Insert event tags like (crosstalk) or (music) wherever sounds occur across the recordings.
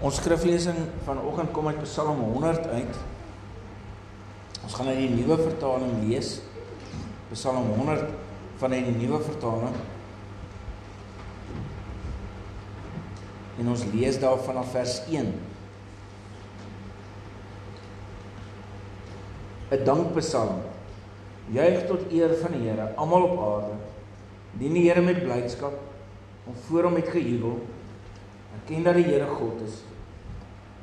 Ons skriflesing vanoggend kom uit Psalm 100 uit. Ons gaan uit die nuwe vertaling lees. Psalm 100 vanuit die nuwe vertaling. En ons lees daar vanaf vers 1. 'n Dankpsalm. Juig tot eer van die Here, almal op aarde. Dien die Here met blydskap, om voor hom met gejubel. Erken dat die Here God is.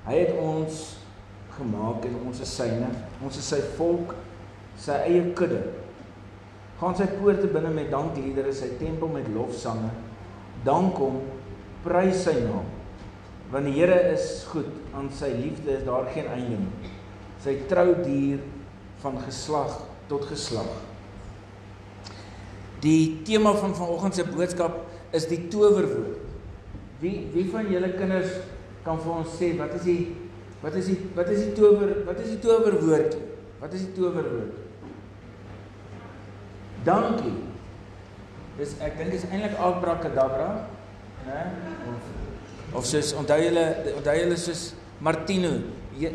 Hy het ons gemaak en ons is syne. Ons is sy volk, sy eie kudde. Gaan sy poorte binne met dankliedere, sy tempel met lofsange. Dank hom, prys sy naam. Want die Here is goed, aan sy liefde is daar geen einde nie. Sy trou duur van geslag tot geslag. Die tema van vanoggend se boodskap is die towerwoord. Wie wie van julle kinders kan vir ons sê wat is die wat is die wat is die tower wat is die towerwoordjie? Wat is die towerwoord? Dankie. Dis ek dink is eintlik abracadabra, né? Of of soos onthou julle onthou julle soos Martino. Jy,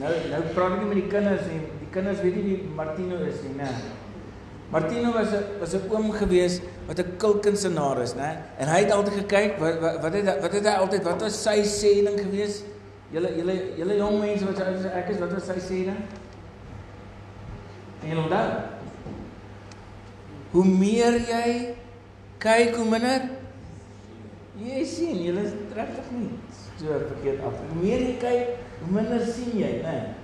nou nou praat ek nie met die kinders nie. Die kinders weet nie wie Martino is nie, né? Martino was 'n was 'n oom gewees wat 'n kulkunsenaar is, né? En hy het altyd gekyk wat wat wat het wat het hy altyd wat was sy sêding gewees? Julle julle julle jong mense wat ek is wat was sy sêding? En onthou. Hoe meer jy kyk hoe minder jy sien, julle is regtig nie so verkeerd af. Hoe meer jy kyk, hoe minder sien jy, né?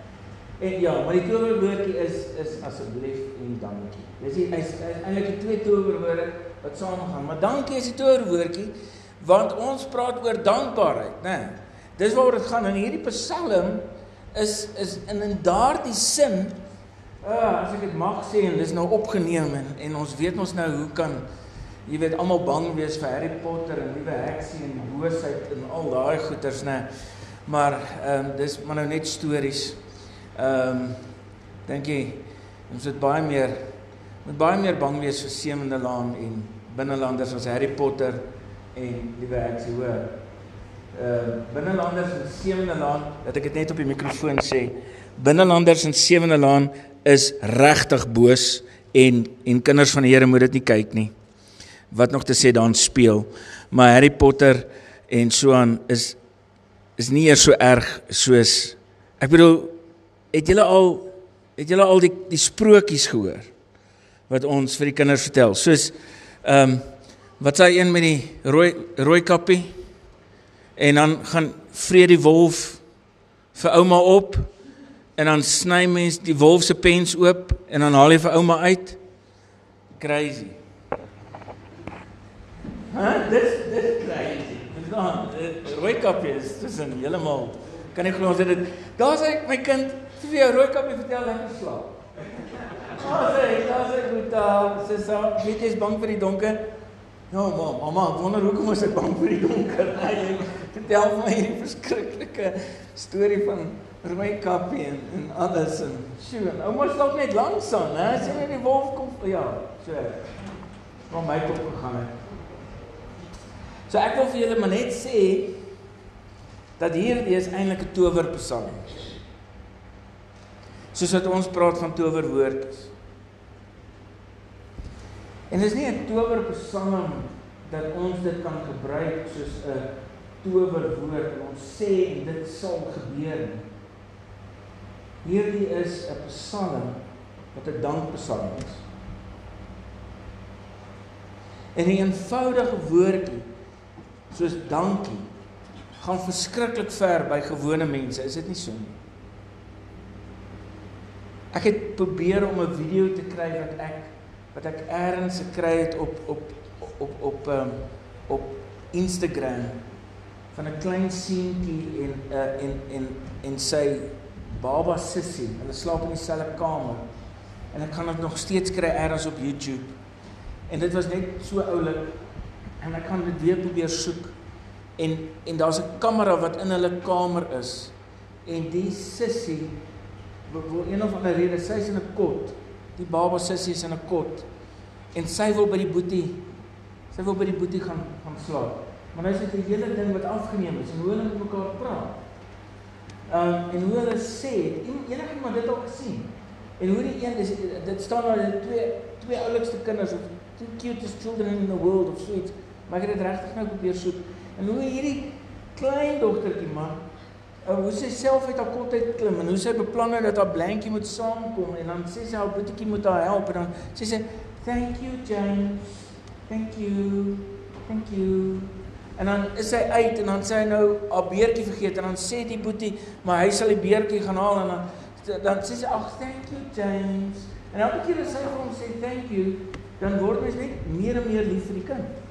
En ja, maar die towerwoordjie is is asseblief en dankie. Dis hy is eintlik die twee towerwoorde wat saamgaan. Maar dankie is die towerwoordjie want ons praat oor dankbaarheid, né? Nee, dis waaroor dit gaan in hierdie Psalm is is in in daardie sin uh, as ek dit mag sê en dis nou opgeneem en en ons weet ons nou hoe kan jy weet almal bang wees vir Harry Potter en liewe heksie en boosheid en al daai goeters, né? Nee. Maar ehm um, dis maar nou net stories. Ehm um, dink jy ons het baie meer moet baie meer bang wees vir Semende Laan en binnelanders as Harry Potter en liewe ek sê hoor. Uh, binnelanders in Semende Laan, dat ek dit net op die mikrofoon sê, binnelanders in Semende Laan is regtig boos en en kinders van die Here moet dit nie kyk nie. Wat nog te sê daan speel. Maar Harry Potter en so aan is is nie eers so erg soos ek bedoel het julle al het julle al die die sprokies gehoor wat ons vir die kinders vertel soos ehm um, wat sê een met die rooi rooi kappie en dan gaan vrede wolf vir ouma op en dan sny mens die wolf se pens oop en dan haal hy vir ouma uit. Crazy. Hæ dis dis crazy. Verstaan rooi kappie is tussen heeltemal kan ek glo het dit daar's ek my kind vir jou rooi kappie vertel lekker slaap. Ah, sê, daar sê goed, daar sê so, weet jy is bang vir die donker? Ja, ma, mamma, ek wonder hoekom is ek bang vir die donker? (laughs) Nee, vertel my hierdie verskriklike storie van rooi kappie en, en alles en sjoe, en ouma slaap net langs aan, hè? Sê net die wolf kom, ja, so. Van my kop gegaan het. So ek wil vir julle maar net sê dat hierdie is eintlik 'n towerpsalm soos wat ons praat van towerwoord. En dis nie 'n towerpsalm dat ons dit kan gebruik soos 'n towerwoord en ons sê dit sal gebeur. Hierdie is 'n psalm wat 'n dankpsalm is. En 'n eenvoudige woordjie soos dankie gaan verskriklik ver by gewone mense, is dit nie so nie? Ek het probeer om 'n video te kry wat ek wat ek eers gekry het op op op op um, op Instagram van 'n klein seentjie en uh, en en en sy baba sussie. Hulle slaap in dieselfde kamer. En ek kan dit nog steeds kry eers op YouTube. En dit was net so oulik en ek kan dit weer probeer soek. En en daar's 'n kamera wat in hulle kamer is. En die sussie wil een of ander rede sy is in 'n kot. Die baba sussie is in 'n kot. En sy wil by die boetie sy wil by die boetie gaan gaan slaap. Maar nou is dit 'n hele ding wat afgeneem is en hoe hulle met mekaar praat. Um en hoe hulle sê, enige iemand dit al gesien. En hoe die een dis dit staan daar twee twee oulikste kinders of two cutest children in the world of so iets. Maar ek het dit regtig nou probeer soek. En hoe hierdie klein dogtertjie man Uh, hoe sy self uit haar kot uit klim en hoe sy beplan het dat haar blankie moet saamkom en dan sê sy haar boetjie moet haar help. En dan sê sy thank you James thank you. Thank you. En dan is sy uit en dan sê hy nou haar beertjie vergeet en dan sê die boetie maar hy sal die beertjie gaan haal. En dan dan sê sy ag thank you James. En elke keer as sy vir hom sê thank you dan word mens net meer en meer lief vir die kind.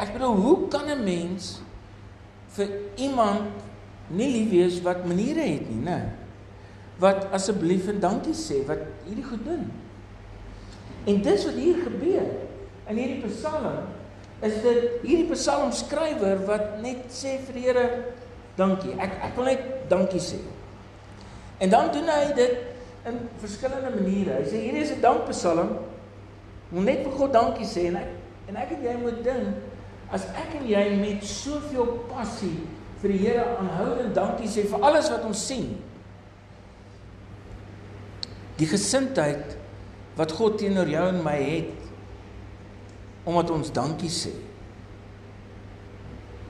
Ek bedoel hoe kan 'n mens vir iemand nie lief wees wat maniere het nie, né? Wat asseblief en dankie sê, wat hierdie goed doen. En dis wat hier gebeur in hierdie Psalm is dit hierdie Psalm skrywer wat net sê vir die Here dankie. Ek ek wil net dankie sê. En dan doen hy dit in verskillende maniere. Hy sê hierdie is 'n dankpsalm. Moet net vir God dankie sê en ek en ek en jy moet dink as ek en jy met soveel passie vir die Here aanhoudend dankie sê vir alles wat ons sien. Die gesindheid wat God teenoor jou en my het omdat ons dankie sê.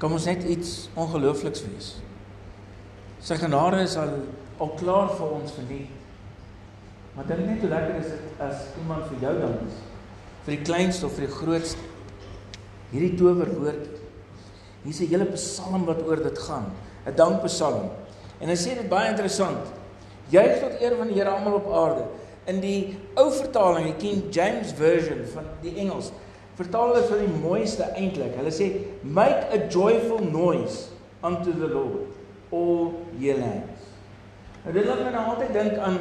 Kom ons net iets ongeloofliks wees. Sy genade is al al klaar vir ons verniet. Maar dink net hoe lekker is dit as iemand vir jou dankie sê. Vir die kleinste of vir die grootste. Hierdie towerwoord Hier's 'n hele psalm wat oor dit gaan, 'n dankpsalm. En hy sê dit baie interessant. Juig tot eer van die Here almal op aarde. In die ou vertaling, die King James version van die Engels, vertaal hulle vir die mooiste eintlik. Hulle sê make a joyful noise unto the Lord, all ye lands. Nou dit laat my nou altyd dink aan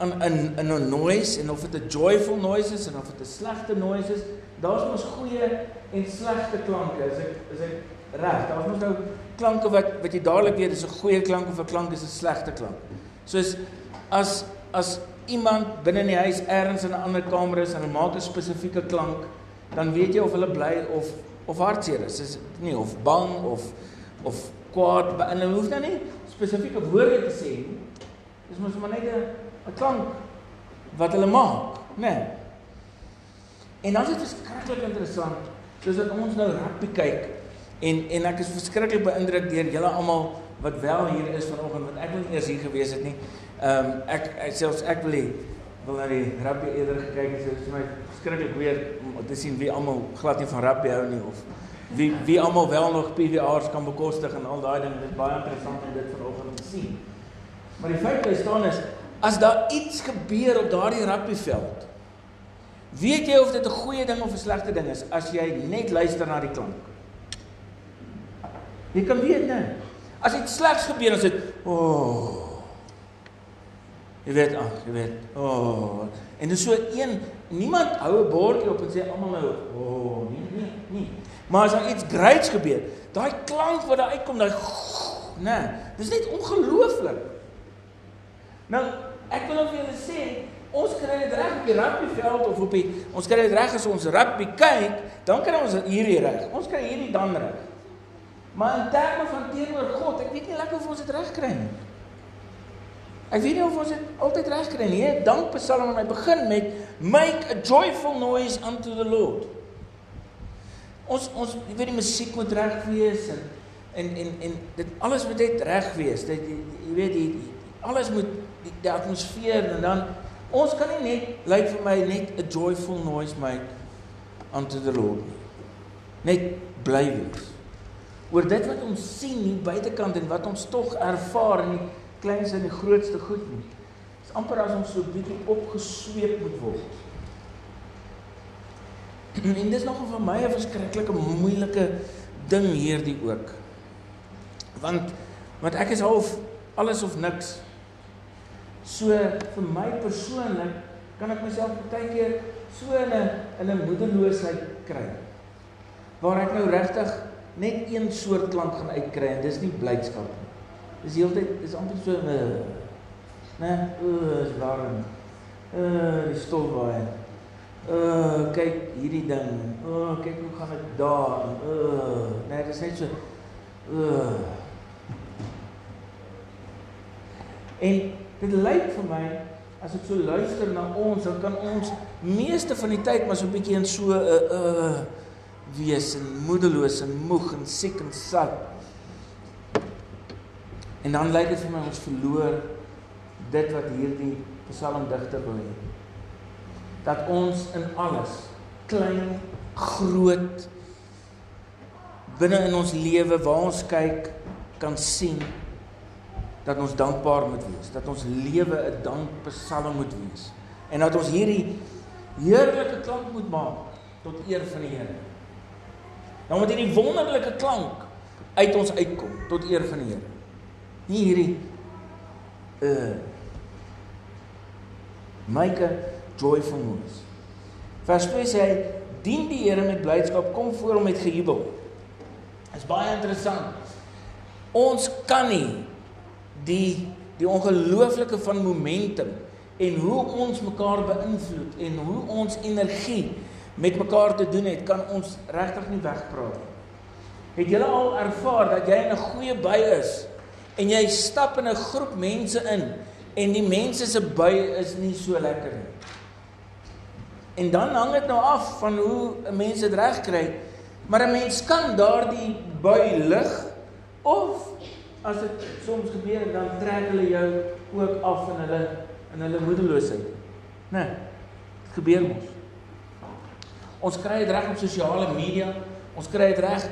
aan in in 'n noise en of dit 'n joyful noise is en of dit 'n slegte noise is. Daar's mos goeie en slegte klanke. Is ek is ek reg. Daar's mos nou klanke wat wat jy dadelik weet is 'n goeie klank of 'n klank is 'n slegte klank. Soos as as iemand binne in die huis ergens in 'n ander kamer is en hulle maak 'n spesifieke klank, dan weet jy of hulle bly of of hartseer is. Is nie of bang of of kwaad en hulle hoef nou nie spesifieke woorde te sê nie. Dis mos maar net 'n 'n klank wat hulle maak, né? Nee. En dan is dit verskriklik interessant, soos dat ons nou rugby kyk En en ek is verskriklik beïndruk deur julle almal wat wel hier is vanoggend want ek wil eers hier gewees het nie. Ehm um, ek, ek selfs ek wil nie wil na die rugby eerder gekyk het. Dit is my verskriklik weer om te sien wie almal glad nie van rugby hou nie of wie wie almal wel nog PVR's kan bekostig en al daai dinge. Dit is baie interessant om dit vanoggend te sien. Maar die feit is staan is as daar iets gebeur op daardie rugbyveld Weet jy of dit 'n goeie ding of 'n slegte ding is as jy net luister na die klank? Jy kan weet net. As iets slegs gebeur as dit o. Oh, jy weet ag, jy weet. O. Oh, en dis so een niemand hou 'n bordjie op en sê almal nou o, oh, nee nee nee. Maar as daar iets greats gebeur, daai klank wat daar uitkom, daai (laughs) nee, dis net ongelooflik. Nou, ek wil ook vir julle sê, ons kry dit reg op die rugbyveld of op die ons kry dit reg as ons rugby kyk, dan kry ons hierdie reg. Ons kry hierdie dan reg. Maar in terme van teenoor God, ek weet nie lekker of ons dit reg kry nie. Ek weet nie of ons dit altyd reg kry nie. Dank Psalm en hy begin met make a joyful noise unto the Lord. Ons ons jy weet die musiek moet reg wees en en en en dit alles moet net reg wees. Dit jy weet die, die alles moet die, die atmosfeer en dan ons kan nie net lyk like vir my net a joyful noise make unto the Lord. Net bly wees oor dit wat ons sien nie buitekant en wat ons tog ervaar in die kleinste en die grootste goed nie. Dit is amper as ons so bietjie opgesweep moet word. (clears throat) En dis nog vir my 'n verskriklike moeilike ding hierdie ook. Want want ek is half alles of niks. So vir my persoonlik kan ek myself baie keer so in 'n in 'n moedeloosheid kry. Waar ek nou regtig net een soort klank gaan uitkry en dis nie blydskap nie. Dis heeltyd is amper so 'n o, is warm. Uh, die stof waai. Uh kyk hierdie ding. Uh kyk hoe gaan dit daar. Uh nee, dit is net so uh En dit lyk vir my as ek so luister na ons, dan kan ons meeste van die tyd maar so 'n bietjie in so 'n uh, uh wees en moedeloos en moeg en siek en sat. En dan lyk dit vir my ons verloor dit wat hierdie psalmdigter wil hê. Dat ons in alles klein groot binne in ons lewe waar ons kyk kan sien dat ons dankbaar moet wees. Dat ons lewe 'n dankpsalm moet wees. En dat ons hierdie heerlike klank moet maak tot eer van die Here dan moet hierdie wonderlike klank uit ons uitkom tot eer van die Here nie hierdie uh make a joyful noise. Vers 2 sê hy dien die Here met blydskap, kom voor hom met gejubel. Is baie interessant. Ons kan nie die die ongelooflike van momentum en hoe ons mekaar beïnvloed en hoe ons energie met mekaar te doen het, kan ons regtig nie wegpraat nie. Het julle al ervaar dat jy in 'n goeie by is en jy stap in 'n groep mense in en die mense se by is nie so lekker nie. En dan hang dit nou af van hoe 'n mens dit reg kry. Maar 'n mens kan daardie bui lig of as dit soms gebeur dan trek hulle jou ook af in hulle in hulle moedeloosheid. Né? Nee, dit gebeur mos. Ons kry dit reg op sosiale media. Ons kry dit reg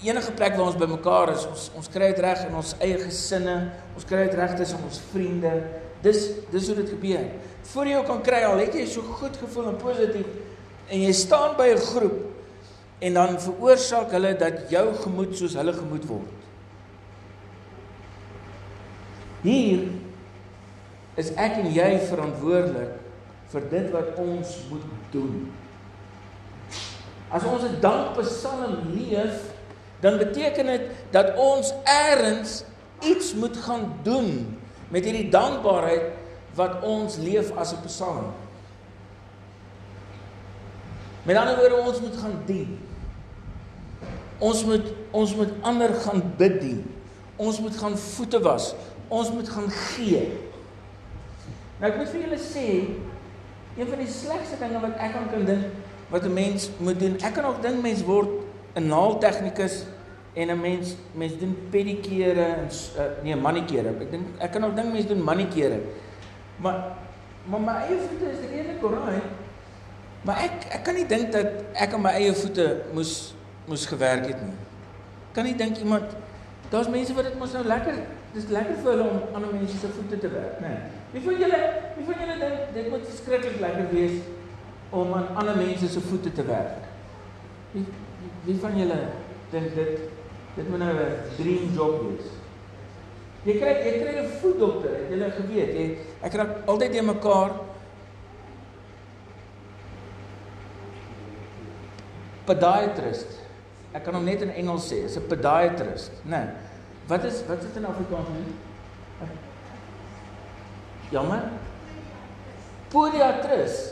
enige plek waar ons bymekaar is. Ons ons kry dit reg in ons eie gesinne. Ons kry dit reg tussen ons vriende. Dis dis hoe dit gebeur voor jy kan kry al het jy so goed gevoel en positief en jy staan by 'n groep en dan veroorsaak hulle dat jou gemoed soos hulle gemoed word. Hier is ek en jy verantwoordelik vir dit wat ons moet doen. As ons 'n dankpsalm leef, dan beteken dit dat ons eers iets moet gaan doen met hierdie dankbaarheid wat ons leef as 'n psalm. Met ander woorde ons moet gaan dien. Ons moet ons moet ander gaan bid dien. Ons moet gaan voete was. Ons moet gaan gee. Nou ek moet vir julle sê een van die slegste dinge wat ek aan kan dink wat 'n mens moet doen. Ek kan ook dink mens word 'n naaltegnikus en 'n mens mens doen pedikure en uh, nee manikure. Ek dink ek kan ook dink mens doen manikure. Maar maar my eie voete is redelik oral. Maar ek ek kan nie dink dat ek aan my eie voete moes moes gewerk het nie. Kan nie dink iemand daar's mense wat dit mos nou lekker dis lekker vir hulle om ander mense se voete te werk, né? Nee. Wie van julle wie van julle dink dit moet verskriklik lekker wees om aan ander mense se voete te werk? Wie wie van julle dink dit dit moet nou 'n dream job wees? Jy kry jy kry 'n voetdokter, het jy geweet? Jy ek raak altyd in mekaar. Podiatrist. Ek kan hom net in Engels sê, is 'n podiatrist, né? Nee. Wat is wat is dit in Afrikaans nie? Jammer. Podiatrist.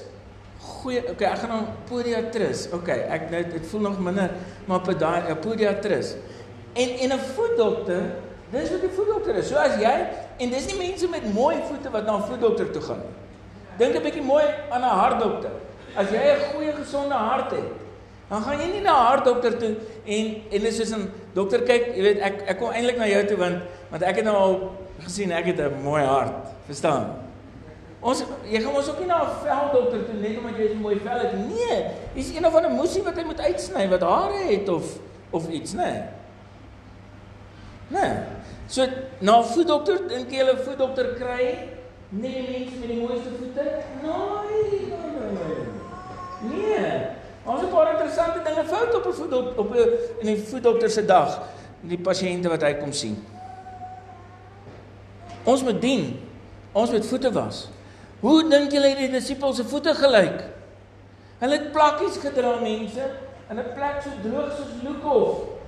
Goeie, okay, ek gaan hom podiatrist. Okay, ek nou dit voel nog minder, maar podiatrist. En en 'n voetdokter Dis wat die voetdokter is. So as jy en dis nie mense met mooi voete wat na 'n voetdokter toe gaan nie. Dink 'n bietjie mooi aan 'n hartdokter. As jy 'n goeie gesonde hart het, dan gaan jy nie na 'n hartdokter toe en en dis soos 'n dokter kyk, jy weet ek ek kom eintlik na jou toe want want ek het nou al gesien ek het 'n mooi hart, verstaan? Ons jy gaan ons ook nie na 'n veldokter toe net omdat jy 'n mooi vel het. Nee, dis een of ander moesie wat hy moet uitsny wat hare het of of iets, né? Nee. Né? Nee. So na voetdokter dink jy hulle voetdokter kry net die mense met die mooiste voete? Nee, nee, nee. Nee. Ons het baie interessante dinge fout op 'n voetdokter op 'n in die voetdokter se dag die pasiënte wat hy kom sien. Ons moet dien. Ons moet voete was. Hoe dink julle die disippels se voete gelyk? Hulle het plakkies gedra mense in 'n plek so droog soos Lukhof.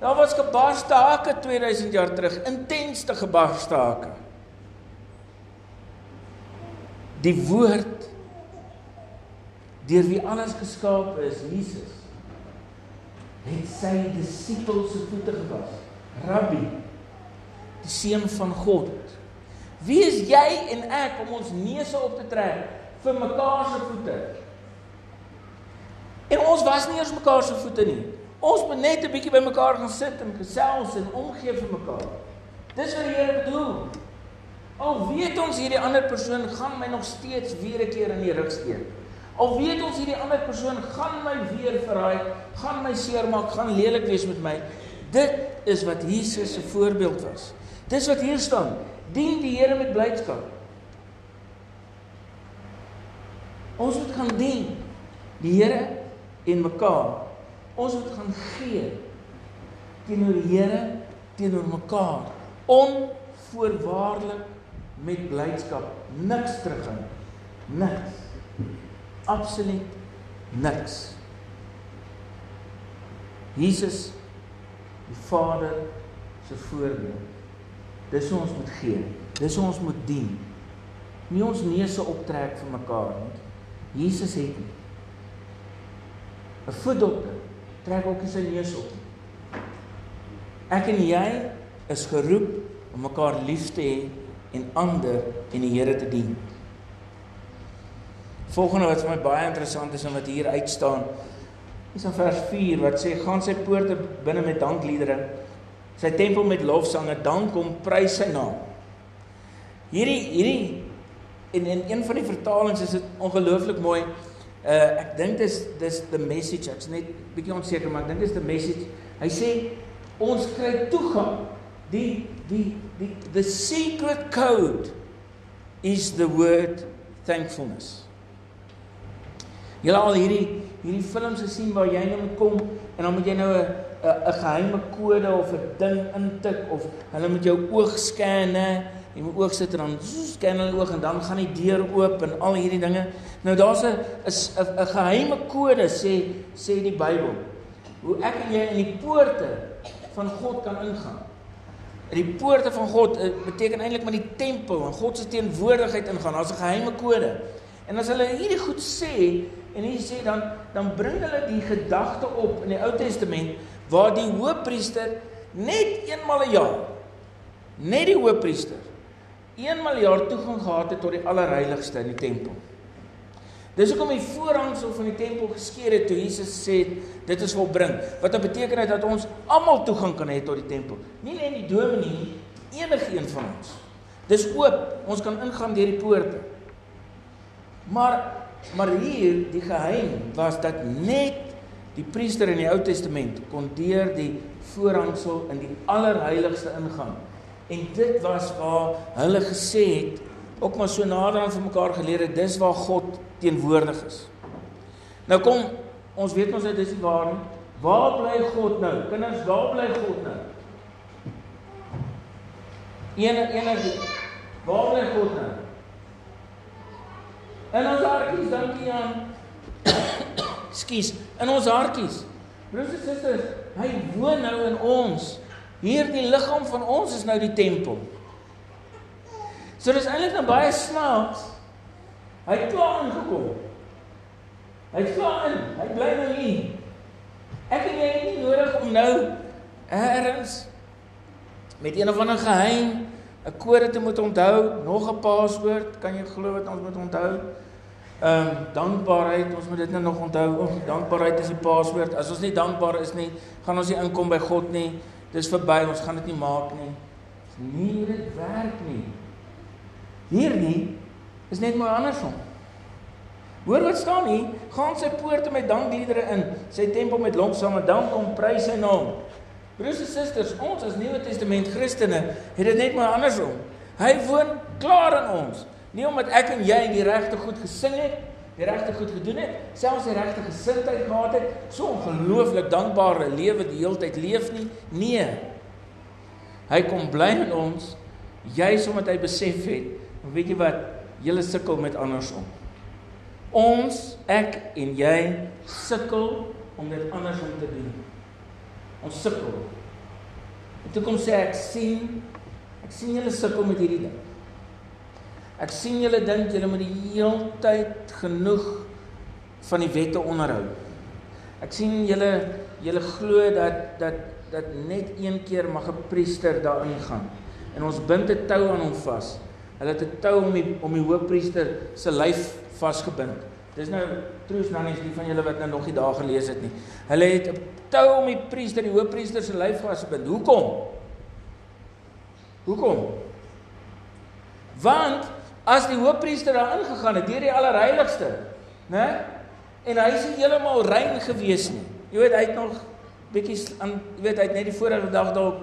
Daar was gebarste hake 2000 jaar terug, intensste gebarste hake. Die woord deur wie alles geskaap is, Jesus, het sy disippels se voete gewas. Rabbi, die seun van God. Wie is jy en ek om ons neuse op te trek vir mekaar se voete? En ons was nie eens mekaar se voete nie. Ons moet net 'n bietjie by mekaar gaan sit en gesels en omgee vir mekaar. Dis wat die Here bedoel. Al weet ons hierdie ander persoon gaan my nog steeds weer 'n keer in die rug steek. Al weet ons hierdie ander persoon gaan my weer verraai, gaan my seermaak, gaan lelik wees met my. Dit is wat Jesus se voorbeeld was. Dis wat hier staan. Dien die Here met blydskap. Ons moet gaan dien die Here en mekaar. Ons moet gaan gee teenoor die Here, teenoor mekaar. Onvoorwaardelik met blydskap, niks terughou. Niks. Absoluut niks. Jesus die Vader se voorbeeld. Dis hoe ons moet gee. Dis hoe ons moet dien. Nie ons neuse optrek vir mekaar nie. Jesus het nie. 'n Voetdokter trek ook nie sy neus op nie. Ek en jy is geroep om mekaar lief te hê en ander en die Here te dien. Volgende wat vir my baie interessant is en wat hier uit staan, is in vers 4 wat sê gaan sy poorte binne met dankliedere, sy tempel met lofsange, dank hom, prys sy naam. Hierdie hierdie en in een van die vertalings is dit ongelooflik mooi. Uh ek dink dis dis the message. Ek's net bietjie onseker, maar ek dink dis the message. Hy sê ons kry toegang die die die the secret code is the word thankfulness. Julle al hierdie hierdie films gesien waar jy nou moet kom en dan moet jy nou 'n 'n geheime kode of 'n ding intik of hulle moet jou oog scan hè. Jy moet oog sit en dan scan hulle oog en dan gaan die deur oop en al hierdie dinge. Nou daar's 'n 'n 'n geheime kode sê sê die Bybel. Hoe ek en jy in die poorte van God kan ingaan. In die poorte van God uh, beteken eintlik maar die tempel en God se teenwoordigheid ingaan. Daar's 'n geheime kode. En as hulle hierdie goed sê en hier sê dan dan bring hulle die gedagte op in die Ou Testament waar die hoofpriester net eenmal 'n jaar net die hoofpriester eenmal jaar toegang gehad het tot die allerheiligste in die tempel. Dis hoekom die voorhangsel van die tempel geskeur het toe Jesus sê dit is volbring. Wat dit beteken is dat ons almal toegang kan hê tot die tempel. Nie net die dominee nie, enige een van ons. Dis oop. Ons kan ingaan deur die poorte. Maar maar hier die geheim was dat net die priester in die Ou Testament kon deur die voorhangsel in die allerheiligste ingaan. En dit was waar hulle gesê het ook maar so nader aan vir mekaar geleer het dis waar God teenwoordig is. Nou kom ons weet ons dit is nie waar nie. Waar bly God nou? Kinders, waar bly God nou? Ene enige waar bly God nou? In ons hartjies, dankie aan. Skus, in ons hartjies. Broers en susters, hy woon nou in ons. Hierdie liggaam van ons is nou die tempel. So dis eintlik nou baie snaaks. Hy het klaar ingekom. Hy het klaar in. Hy bly nou hier. Ek en jy het nie nodig om nou eers met een of ander geheim 'n kode te moet onthou, nog 'n paswoord, kan jy glo wat ons moet onthou? Ehm um, dankbaarheid, ons moet dit nou nog onthou. Oh, dankbaarheid is die paswoord. As ons nie dankbaar is nie, gaan ons nie inkom by God nie. Dis verby, ons gaan dit nie maak nie. Nie dit werk nie. Hierdie is net mooi andersom. Hoor wat staan hier? Gaan sy poorte met dankliedere in, sy tempel met lofsange, dank om prys sy naam. Broers en susters, ons as Nuwe Testament Christene het dit net mooi andersom. Hy woon klaar in ons. Nie omdat ek en jy die regte goed gesing het, die regte goed gedoen het, selfs die regte gesindheid gehad het, so ongelooflik dankbare lewe die hele tyd leef nie. Nee. Hy kom bly in ons juis omdat hy besef het weet jy wat? Julle sukkel met andersom. Ons, ek en jy sukkel om dit andersom te doen. Ons sukkel. En toe kom sê ek sien ek sien julle sukkel met hierdie ding. Ek sien julle dink julle moet die hele tyd genoeg van die wette onderhou. Ek sien julle julle glo dat dat dat net een keer mag 'n priester daarin gaan. En ons bind 'n tou aan hom vas. Hulle het 'n tou om die om die hoofpriester se lyf vasgebind. Dis nou troos nou nie die van julle wat nou nog die dae gelees het nie. Hulle het 'n tou om die priester, die hoofpriester se lyf vasgebind. Hoekom? Hoekom? Want as die hoofpriester daar ingegaan het deur die allerheiligste, né? En hy is heeltemal rein gewees nie. Jy weet hy het nog bietjie aan jy weet hy het net die vorige dag dalk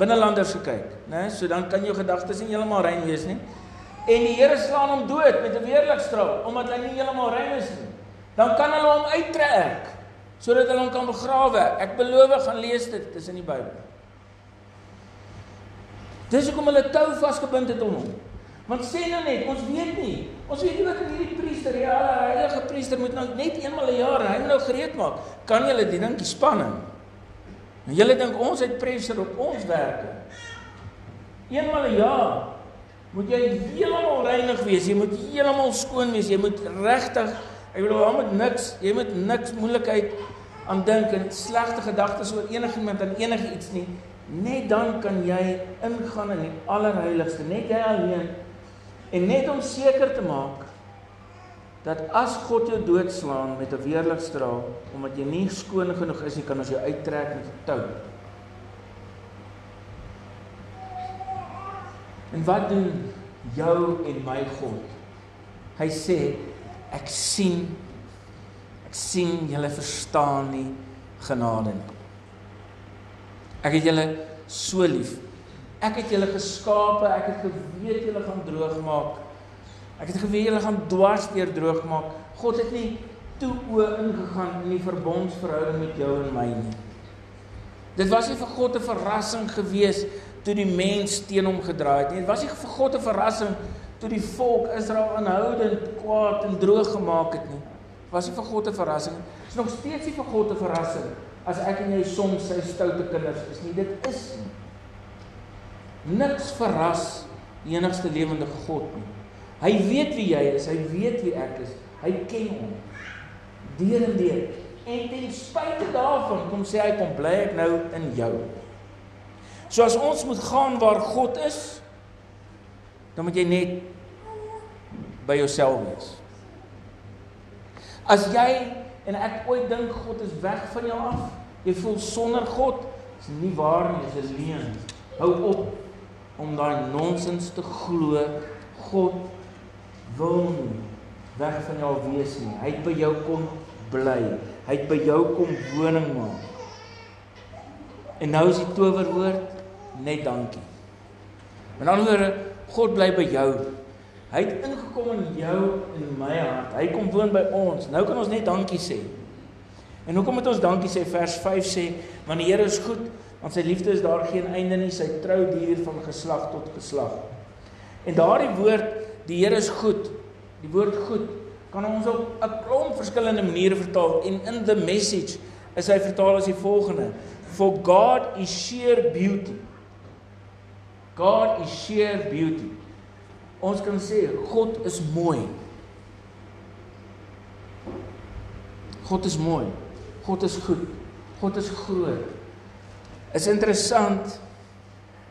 binnelanders gekyk, né? So dan kan jou gedagtes nie heeltemal rein wees nie. En die Here slaan hom dood met 'n weerligstraal omdat hy nie heeltemal rein is nie. Dan kan hulle hom uittrek sodat hulle hom kan begrawe. Ek beloof gaan lees dit, dit is in die Bybel. Dis hoekom hulle tou vasgebind het om hom. Want sê nou net, ons weet nie. Ons weet nie wat hierdie priester, die heilige priester moet nou net eenmal 'n jaar hy nou gereed maak. Kan julle die dingetjie spanning? En julle dink ons het pressure op ons werke. Eenmal 'n jaar moet jy heeltemal reinig wees. Jy moet heeltemal skoon wees. Jy moet regtig, ek bedoel, jy moet niks, jy moet niks moeilikheid aan dink en slegte gedagtes oor enigiemand en enigiets nie. Net dan kan jy ingaan in die allerheiligste, net jy alleen En net om seker te maak dat as God jou doodslaan met 'n weerligstraal omdat jy nie skoon genoeg is nie, kan ons jou uittrek met 'n tou. En wat doen jou en my God? Hy sê ek sien ek sien julle verstaan nie genade nie. Ek het julle so lief. Ek het julle geskape, ek het geweet julle gaan droog maak. Ek het geweet julle gaan dwars deur droog maak. God het nie toe o ingegaan in die verbondsverhouding met jou en my nie. Dit was nie vir God 'n verrassing gewees toe die mens teen hom gedraai het nie. Dit was nie vir God 'n verrassing toe die volk Israel aanhoudend kwaad en droog gemaak het nie. Dit was nie vir God 'n verrassing. Dit is nog steeds nie vir God 'n verrassing as ek en jy soms sy stoute kinders is nie. Dit is nie. Niks verras die enigste lewende God nie. Hy weet wie jy is, hy weet wie ek is. Hy ken hom. Deur en deur. En ten spyte daarvan kom sê hy kom bly ek nou in jou. So as ons moet gaan waar God is, dan moet jy net by jouself wees. As jy en ek ooit dink God is weg van jou af, jy voel sonder God, is nie waar nie, is 'n leuen. Hou op om daai nonsens te glo God wil nie weg van jou wees nie. Hy het by jou kom bly. Hy het by jou kom woning maak. En nou is die towerwoord net dankie. Met ander woorde, God bly by jou. Hy het ingekom in jou en my hart. Hy kom woon by ons. Nou kan ons net dankie sê. En hoekom moet ons dankie sê? Vers 5 sê, want die Here is goed Want sy liefde is daar geen einde nie, sy trou duur van geslag tot geslag. En daardie woord, die Here is goed. Die woord goed kan ons op 'n klomp verskillende maniere vertaal en in the message is hy vertaal as die volgende: For God is sheer beauty. God is sheer beauty. Ons kan sê God is mooi. God is mooi. God is goed. God is groot is interessant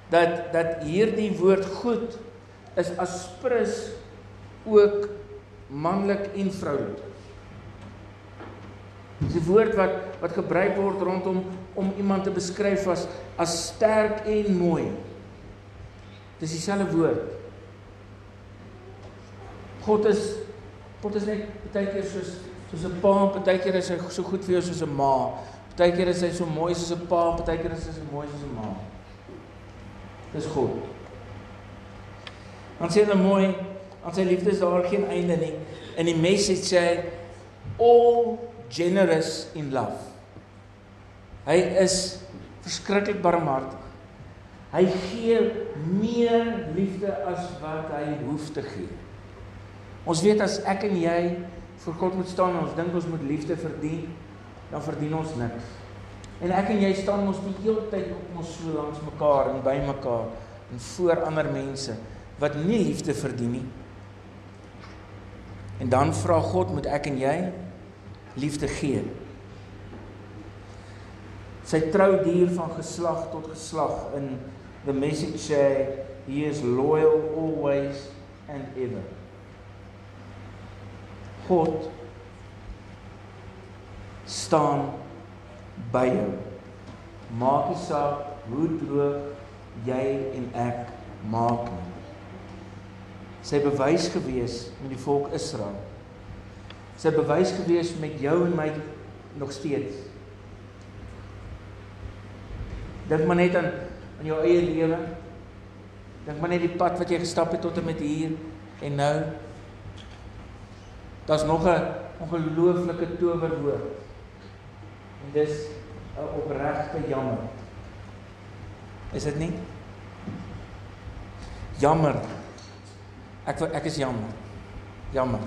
dat dat hierdie woord goed is aspres ook manlik en vroulik. Dis 'n woord wat wat gebruik word rondom om iemand te beskryf as as sterk en mooi. Dis dieselfde woord. God is God is net baie keer soos soos 'n pa, baie keer is hy so goed vir jou soos 'n ma. Partykeer is hy so mooi soos 'n pa, partykeer is hy so mooi soos 'n ma. Dis God. Ons sê dan mooi, aan sy liefde is daar geen einde nie. In die message sê hy all generous in love. Hy is verskriklik barmhartig. Hy gee meer liefde as wat hy hoef te gee. Ons weet as ek en jy voor God moet staan en ons dink ons moet liefde verdien, dan verdien ons niks. En ek en jy staan mos die hele tyd op ons so langs mekaar en by mekaar en voor ander mense wat nie liefde verdien nie. En dan vra God moet ek en jy liefde gee. Sy trou dier van geslag tot geslag in the message sê he is loyal always and ever. God staan by jou. Maak nie saak hoe droog jy en ek maak nie. Sy bewys gewees met die volk Israel. Sy bewys gewees met jou en my nog steeds. Dink maar net aan in jou eie lewe. Dink maar net die pad wat jy gestap het tot en met hier en nou. Daar's nog 'n ongelooflike towerwoord. En dis 'n opregte jammer. Is dit nie? Jammer. Ek ek is jammer. Jammer.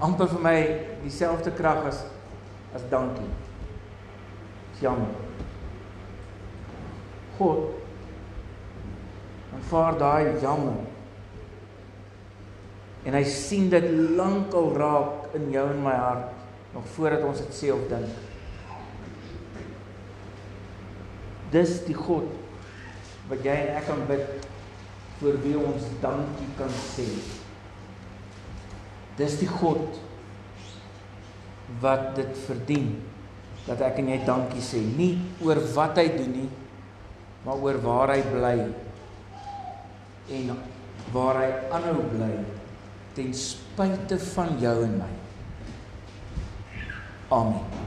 amper vir my dieselfde krag as as dankie. Jammer. God aanvaar daai jammer. En hy sien dit lankal raak in jou en my hart nog voordat ons dit sê of dink. Dis die God wat jy en ek kan bid vir wie ons dankie kan sê. Dis die God wat dit verdien dat ek en jy dankie sê, nie oor wat hy doen nie, maar oor waar hy bly en waar hy aanhou bly ten spyte van jou en my. On.